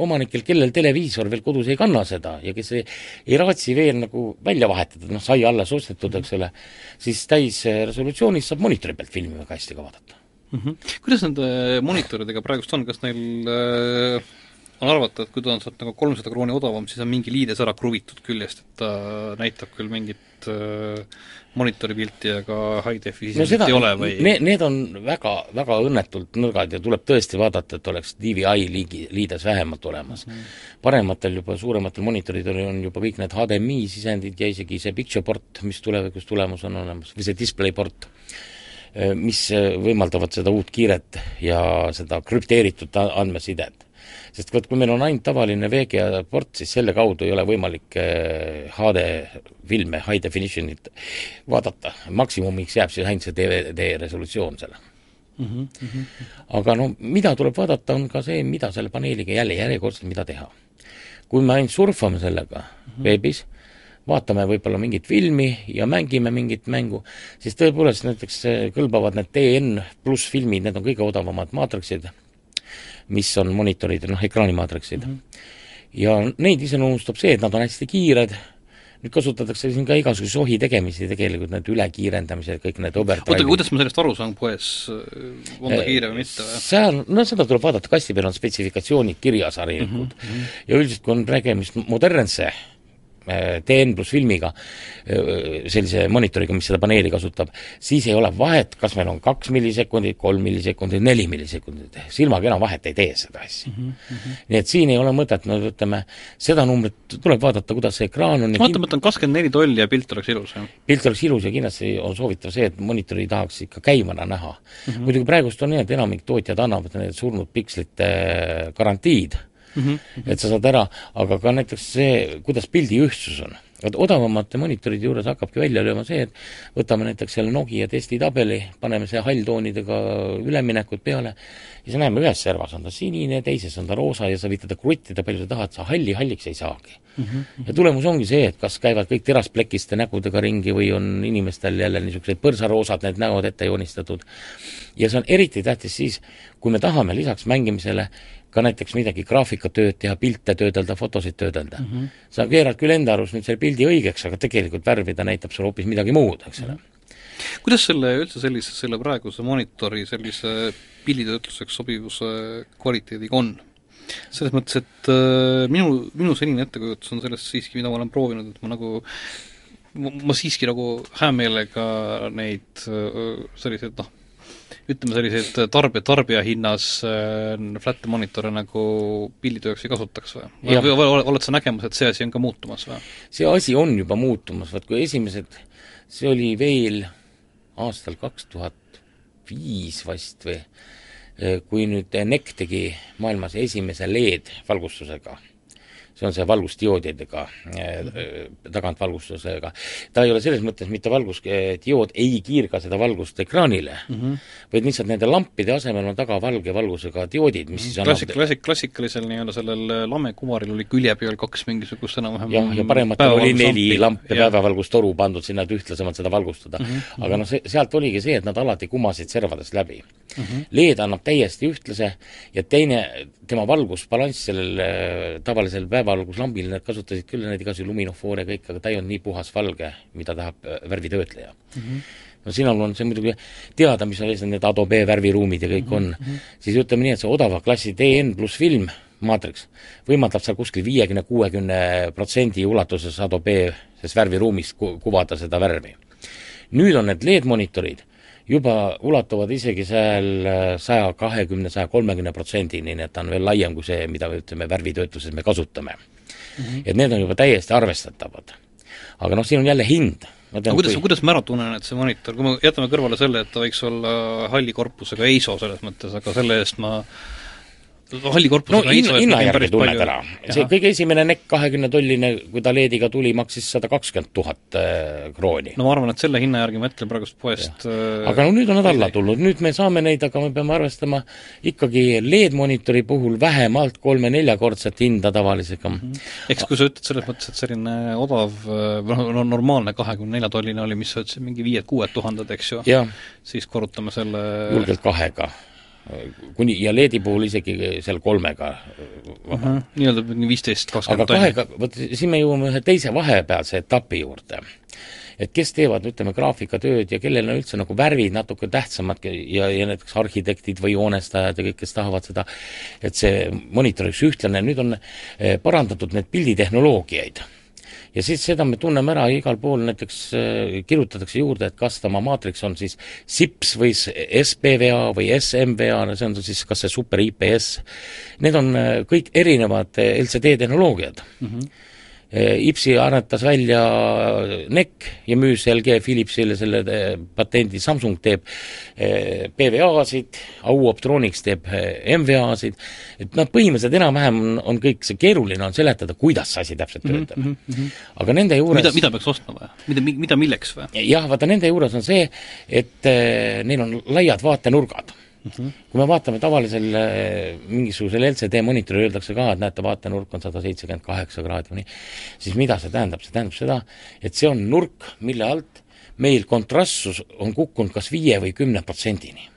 omanikel, kellel televiisor veel kodus ei kanna seda ja kes ei, ei raatsi veel nagu välja vahetada, noh, sai alles ostetud, eks ole, siis täisresolutsioonis saab monitori pealt filmi väga hästi ka vaadata. mm. -hmm. kuidas nende monitoridega praegust on, kas neil äh, on arvata, et kui ta on sealt nagu kolmsada krooni odavam, siis on mingi liides ära kruvitud küljest, et ta näitab küll mingit äh, monitori pilti, aga high-defi no seda, ei ole või need, need on väga, väga õnnetult nõrgad ja tuleb tõesti vaadata, et oleks DVI liigi, liides vähemalt olemas mm. -hmm. parematel juba, suurematel monitoridel on juba kõik need HDMI sisendid ja isegi see picture port, mis tulevikus tulemus on olemas, või see display port, mis võimaldavad seda uut kiiret ja seda krüpteeritud andmesidet. Sest vot kui meil on ainult tavaline VGA port, siis selle kaudu ei ole võimalik HD filme, high definition'it vaadata, maksimumiks jääb siis ainult see DVD resolutsioon selle mm? -hmm. aga no mida tuleb vaadata, on ka see, mida selle paneeliga jälle järjekordselt, mida teha. kui me ainult surfame sellega mm -hmm. veebis, vaatame võib-olla mingit filmi ja mängime mingit mängu, siis tõepoolest näiteks eh, kõlbavad need DN pluss filmid, need on kõige odavamad maatriksid, mis on monitorid, noh, ekraanimaatriksid mm. -hmm. ja neid iseloomustab see, et nad on hästi kiired, nüüd kasutatakse siin ka igasuguseid ohi tegemisi tegelikult, need ülekiirendamised, kõik need oota, overdrive'id. kuidas ma sellest aru saan poes, on ta kiire või mitte või? seal, no seda tuleb vaadata, kasti peal on spetsifikatsioonid kirjas harilikult mm. -hmm. ja üldiselt, kui on tegemist modernse äh, DN pluss filmiga, sellise monitoriga, mis seda paneeli kasutab, siis ei ole vahet, kas meil on kaks millisekundit, kolm millisekundit, neli millisekundit, silmaga enam vahet ei tee seda asja mm. -hmm. nii et siin ei ole mõtet, no ütleme, seda numbrit tuleb vaadata, kuidas see ekraan on ja vaata, ma ütlen kakskümmend neli tolli ja pilt oleks ilus, jah? pilt oleks ilus ja kindlasti on soovitav see, et monitori tahaks ikka käimana näha mm. -hmm. muidugi praegust on nii, et enamik tootjad annavad need surnud pikslite garantiid mm, -hmm. et sa saad ära, aga ka näiteks see, kuidas pildi ühtsus on. vot odavamate monitoride juures hakkabki välja lööma see, et võtame näiteks selle Nokia testitabeli, paneme see halltoonidega üleminekud peale ja siis näeme, ühes servas on ta sinine, teises on ta roosa ja sa võid teda kruttida, palju sa tahad, sa halli halliks ei saagi mm. -hmm. ja tulemus ongi see, et kas käivad kõik terasplekiste nägudega ringi või on inimestel jälle niisugused põrsaroosad need näod ette joonistatud. ja see on eriti tähtis siis, kui me tahame lisaks mängimisele ka näiteks midagi graafikatööd teha, pilte töödelda, fotosid töödelda mm. -hmm. sa keerad küll enda arust nüüd selle pildi õigeks, aga tegelikult värvi ta näitab sulle hoopis midagi muud, eks ole mm. -hmm. kuidas selle üldse sellise, selle praeguse monitori sellise pilditöötluseks sobivuse kvaliteediga on? selles mõttes, et äh, minu, minu senine ettekujutus on sellest siiski, mida ma olen proovinud, et ma nagu ma, siiski nagu hea meelega neid äh, selliseid noh, ütleme selliseid tarbija, tarbija hinnas äh, flat'e monitore nagu pilditööks ei kasutaks või? või oled sa nägemas, et see asi on ka muutumas või? see asi on juba muutumas, vaat kui esimesed, see oli veel aastal kaks tuhat viis vast või, kui nüüd NEC tegi maailmas esimese LED-valgustusega see on see valgusdioodidega äh,, tagantvalgustusega. ta ei ole selles mõttes mitte valgusdiood, ei kiirga seda valgust ekraanile mm, -hmm. vaid lihtsalt nende lampide asemel on taga valge valgusega dioodid, mis siis klassik-, klassik-, klassikalisel nii-öelda sellel lamekuvaril oli külje peal kaks mingisugust enam-vähem jah, ja parematel oli neli lampi ja päevavalgustoru pandud sinna, et ühtlasemalt seda valgustada mm. -hmm. aga noh, see, sealt oligi see, et nad alati kumasid servadest läbi mm. -hmm. LED annab täiesti ühtlase ja teine, tema valgusbalanss sellel äh, tavalisel päevavalguslambil, nad kasutasid küll neid igasugu luminofoore kõik, aga ta ei olnud nii puhasvalge, mida tahab äh, värvitöötleja mm. -hmm no sinul on see muidugi teada, mis on need Adobe värviruumid ja kõik on mm, -hmm. siis ütleme nii, et see odava klassi DN pluss film, maatriks, võimaldab seal kuskil viiekümne, kuuekümne protsendi ulatuses Adobe selles värviruumis ku-, kuvada seda värvi. nüüd on need LED-monitorid juba ulatuvad isegi seal äh, saja kahekümne, saja kolmekümne protsendini, nii et ta on veel laiem kui see, mida me ütleme, värvitöötluses me kasutame mm. -hmm. et need on juba täiesti arvestatavad. aga noh, siin on jälle hind aga kuidas kui..., kuidas ma ära tunnen, et see monitor, kui me jätame kõrvale selle, et ta võiks olla halli korpusega EISO selles mõttes, aga selle eest ma halli korpusega no hinna, hinna järgi tunned ära. see kõige esimene NEC kahekümne tolline, kui ta LED-iga tuli, maksis sada kakskümmend tuhat äh, krooni. no ma arvan, et selle hinna järgi ma ütlen praegust poest äh, aga no nüüd on nad alla tulnud, nüüd me saame neid, aga me peame arvestama ikkagi LED-monitori puhul vähemalt kolme-neljakordset hinda tavalisega mm. -hmm. eks kui sa ütled selles mõttes, et selline odav, äh, no normaalne kahekümne nelja tolline oli, mis sa ütlesid, mingi viied-kuued tuhanded, eks ju, siis korrutame selle julgelt kahega kuni, ja LED-i puhul isegi seal kolmega uh -huh. nii-öelda viisteist, kakskümmend aga kahega, vot siin me jõuame ühe teise vahepealse etapi juurde. et kes teevad, ütleme, graafikatööd ja kellel on üldse nagu värvid natuke tähtsamad ja, ja näiteks arhitektid või joonestajad ja kõik, kes tahavad seda, et see monitor oleks ühtlane, nüüd on eh, parandatud need pilditehnoloogiaid ja siis seda me tunneme ära igal pool, näiteks äh, kirjutatakse juurde, et kas ta oma maatriks on siis SIPS või SPVA või SMVA, no see on siis kas see super IPS, need on äh, kõik erinevad äh, LCD tehnoloogiad mm. -hmm IPSI aretas välja NEC ja müüs LG Philipsile selle eh, patendi, Samsung teeb eh, PVA-sid, AU Optronics teeb MVA-sid, et noh, põhimõtteliselt enam-vähem on, on kõik, see keeruline on seletada, kuidas see asi täpselt mhm, töötab mm. -hmm. aga nende juures mida, mida peaks ostma või? mida, mida milleks või? jah, vaata nende juures on see, et neil on laiad vaatenurgad Mm -hmm. kui me vaatame tavalisel eh, mingisugusel LCD monitoril öeldakse ka, et näete, vaatenurk on sada seitsekümmend kaheksa kraadi või nii, siis mida see tähendab, see tähendab seda, et see on nurk, mille alt meil kontrastsus on kukkunud kas viie või kümne protsendini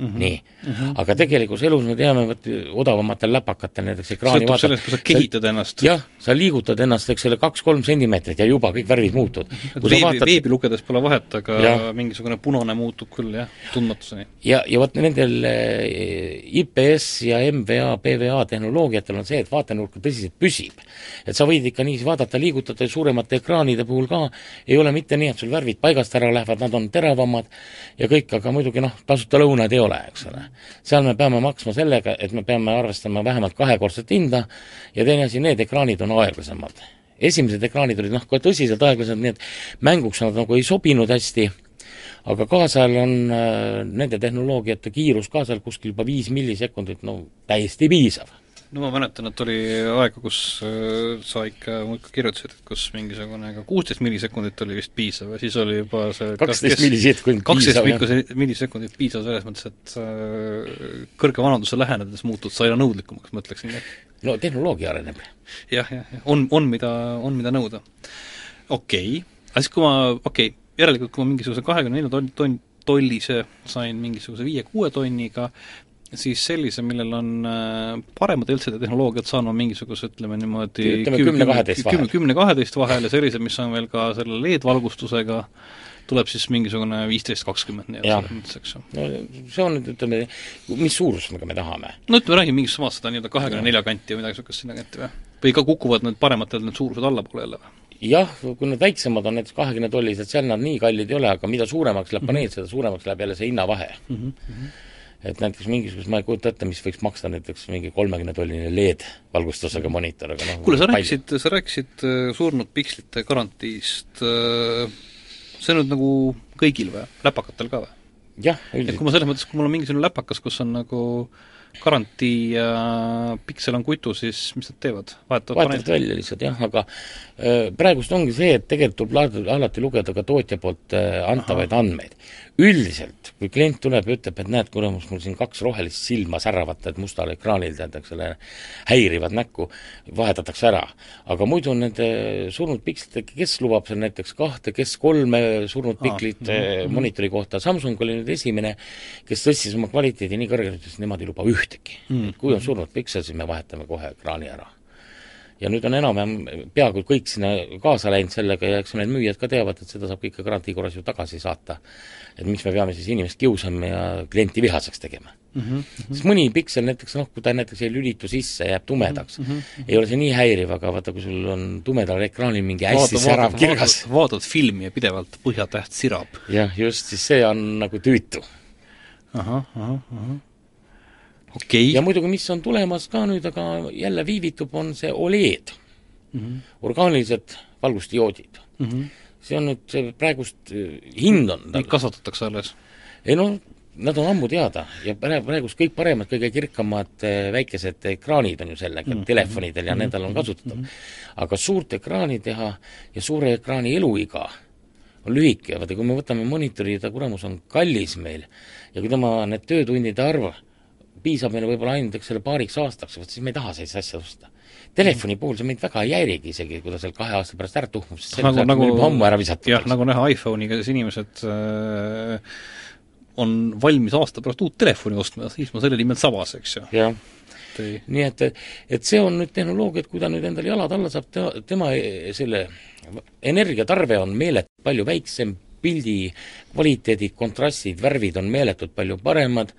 Mm -hmm. nii mm, -hmm. aga tegelikus elus me teame, vot odavamatel läpakatel näiteks ekraani sõltub sellest, kui sa kehitad ennast. jah, sa liigutad ennast, eks ole, kaks-kolm sentimeetrit ja juba kõik värvid muutuvad. veebi vaatad..., veebi lugedes pole vahet, aga ja. mingisugune punane muutub küll jah, tundmatuseni. ja, ja vot nendel eh, IPS ja MVA, PVA tehnoloogiatel on see, et vaatenurk tõsiselt püsib. Et sa võid ikka niiviisi vaadata, liigutada suuremate ekraanide puhul ka, ei ole mitte nii, et sul värvid paigast ära lähevad, nad on teravamad ja kõik, aga muidugi noh, tasuta lõunaid ei ole eks ole. seal me peame maksma sellega, et me peame arvestama vähemalt kahekordset hinda ja teine asi, need ekraanid on aeglasemad. esimesed ekraanid olid noh, kohe tõsiselt aeglased, nii et mänguks nad nagu ei sobinud hästi, aga kaasajal on äh, nende tehnoloogiate kiirus ka seal kuskil juba viis millisekundit, no täiesti piisav no ma mäletan, et oli aega, kus äh, sa ikka muudkui kirjutasid, et kus mingisugune ka kuusteist millisekundit oli vist piisav ja siis oli juba see kaksteist millisekundit kaksteist millisekundit piisav selles mõttes, et äh, kõrge vanaduse lähenedes muutud sa aina nõudlikumaks, ma ütleksin no tehnoloogia areneb ja,. jah, jah, jah, on, on mida, on mida nõuda. okei okay., aga siis kui ma, okei okay,, järelikult kui ma mingisuguse kahekümne nelja tonn, tonn tollise sain mingisuguse viie-kuue tonniga, siis sellise, millel on äh, paremad LCD tehnoloogiad saanud mingisuguse, ütleme niimoodi ütleme kümne-kaheteist vahel. kümne-kaheteist vahel ja sellised, mis on veel ka selle LED-valgustusega, tuleb siis mingisugune viisteist, kakskümmend nii-öelda selles mõttes, eks ju. no see on nüüd, ütleme, mis suurusega me tahame? no ütleme, räägime mingist samast seda nii-öelda kahekümne nelja kanti või midagi niisugust sinna kanti või? või ka kukuvad need parematel need suurused allapoole jälle või? jah, kui need väiksemad on näiteks kahekümne tollised, seal nad nii kallid ei ole, aga mida suuremaks läheb mm, -hmm. seda suuremaks läheb jälle see hinnavahe mm. -hmm et näiteks mingisugust, ma ei kujuta ette, mis võiks maksta näiteks mingi kolmekümnetolline LED valgustusega monitor, aga noh kuule, sa rääkisid, sa rääkisid äh, surnud pikslite garantiist, äh, see nüüd nagu kõigil või, läpakatel ka või? jah, üldiselt kui ma selles mõttes, kui mul on mingisugune läpakas, kus on nagu garantii ja piksel on kutu, siis mis nad teevad? vahetavad vahetavad välja lihtsalt jah, aga äh, praegust ongi see, et tegelikult tuleb alati, lugeda ka tootja poolt antavaid Aha. andmeid. Üldiselt, kui klient tuleb ja ütleb, et näed, kuremus, mul siin kaks rohelist silma säravad, et mustal ekraanil, tead, eks ole, häirivad näkku, vahetatakse ära. aga muidu nende surnud pikslitega, kes lubab seal näiteks kahte, kes kolme surnud piklit mm -hmm. monitori kohta, Samsung oli nüüd esimene, kes tõstis oma kvaliteedi nii kõrgele, ütles, et nemad ei luba ühtegi mm.. et kui on surnud piksel, siis me vahetame kohe ekraani ära. Ja nüüd on enam-vähem peaaegu kõik sinna kaasa läinud sellega ja eks need müüjad ka teavad, et seda saab kõike garantii korras ju tagasi saata. et miks me peame siis inimest kiusama ja klienti vihaseks tegema mm. -hmm. sest mõni piksel näiteks noh, kui ta näiteks ei lülitu sisse, jääb tumedaks mm, -hmm. ei ole see nii häiriv, aga vaata, kui sul on tumedal ekraanil mingi hästi särav kirgas vaatad, vaatad filmi ja pidevalt põhjatäht sirab. jah, just, siis see on nagu tüütu. ahah, ahah, ahah okay.. ja muidugi, mis on tulemas ka nüüd, aga jälle viivitub, on see OLED mm, -hmm. orgaanilised valgusdioodid mm. -hmm. see on nüüd, see praegust äh, hind on Neid kasvatatakse alles? ei noh, nad on ammu teada ja praegust kõik paremad, kõige kirkamad äh, väikesed ekraanid on ju sellega mm, -hmm. telefonidel ja mm -hmm. nendel on kasutatav mm. -hmm. aga suurt ekraani teha ja suure ekraani eluiga on lühike, vaata kui me võtame monitori, ta kuramus on kallis meil ja kui tema need töötundide arv piisab meile võib-olla ainult, eks ole, paariks aastaks, vot siis me ei taha sellist asja osta. Telefoni puhul see meid väga ei häirigi isegi, kui ta seal kahe aasta pärast ära tuhmub, sest nagu, nagu ammu ära visatud. jah, nagu näha iPhone'iga, siis inimesed äh, on valmis aasta pärast uut telefoni ostma, siis ma selle nimel sabas, eks ju. jah ei... nii et, et see on nüüd tehnoloogia, et kui ta nüüd endale jalad alla saab, tema, tema selle energiatarve on meeletult palju väiksem, pildi kvaliteedid, kontrastid, värvid on meeletult palju paremad,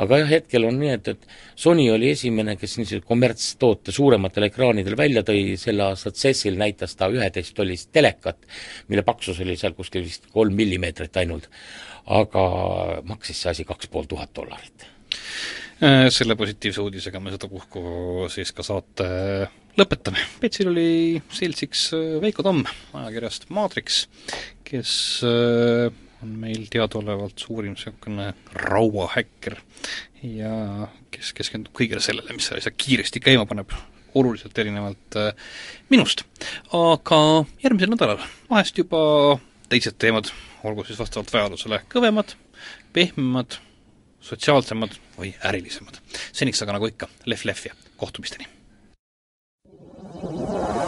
aga jah, hetkel on nii, et, et Sony oli esimene, kes niisuguse kommertstoote suurematel ekraanidel välja tõi, selle aasta CES-il näitas ta üheteisttollist telekat, mille paksus oli seal kuskil vist kolm millimeetrit ainult, aga maksis see asi kaks pool tuhat dollarit. Äh, selle positiivse uudisega me sedapuhku siis ka saate lõpetame. Petsil oli seltsiks äh, Veiko Tamm ajakirjast Maatriks, kes äh, on meil teadaolevalt suurim niisugune rauahäkker ja kes keskendub kõigele sellele, mis asja kiiresti käima paneb, oluliselt erinevalt äh, minust. aga järgmisel nädalal vahest juba teised teemad, olgu siis vastavalt vajadusele kõvemad, pehmemad, sotsiaalsemad või ärilisemad. seniks aga nagu ikka, lehv-lehv ja kohtumisteni! Yeah.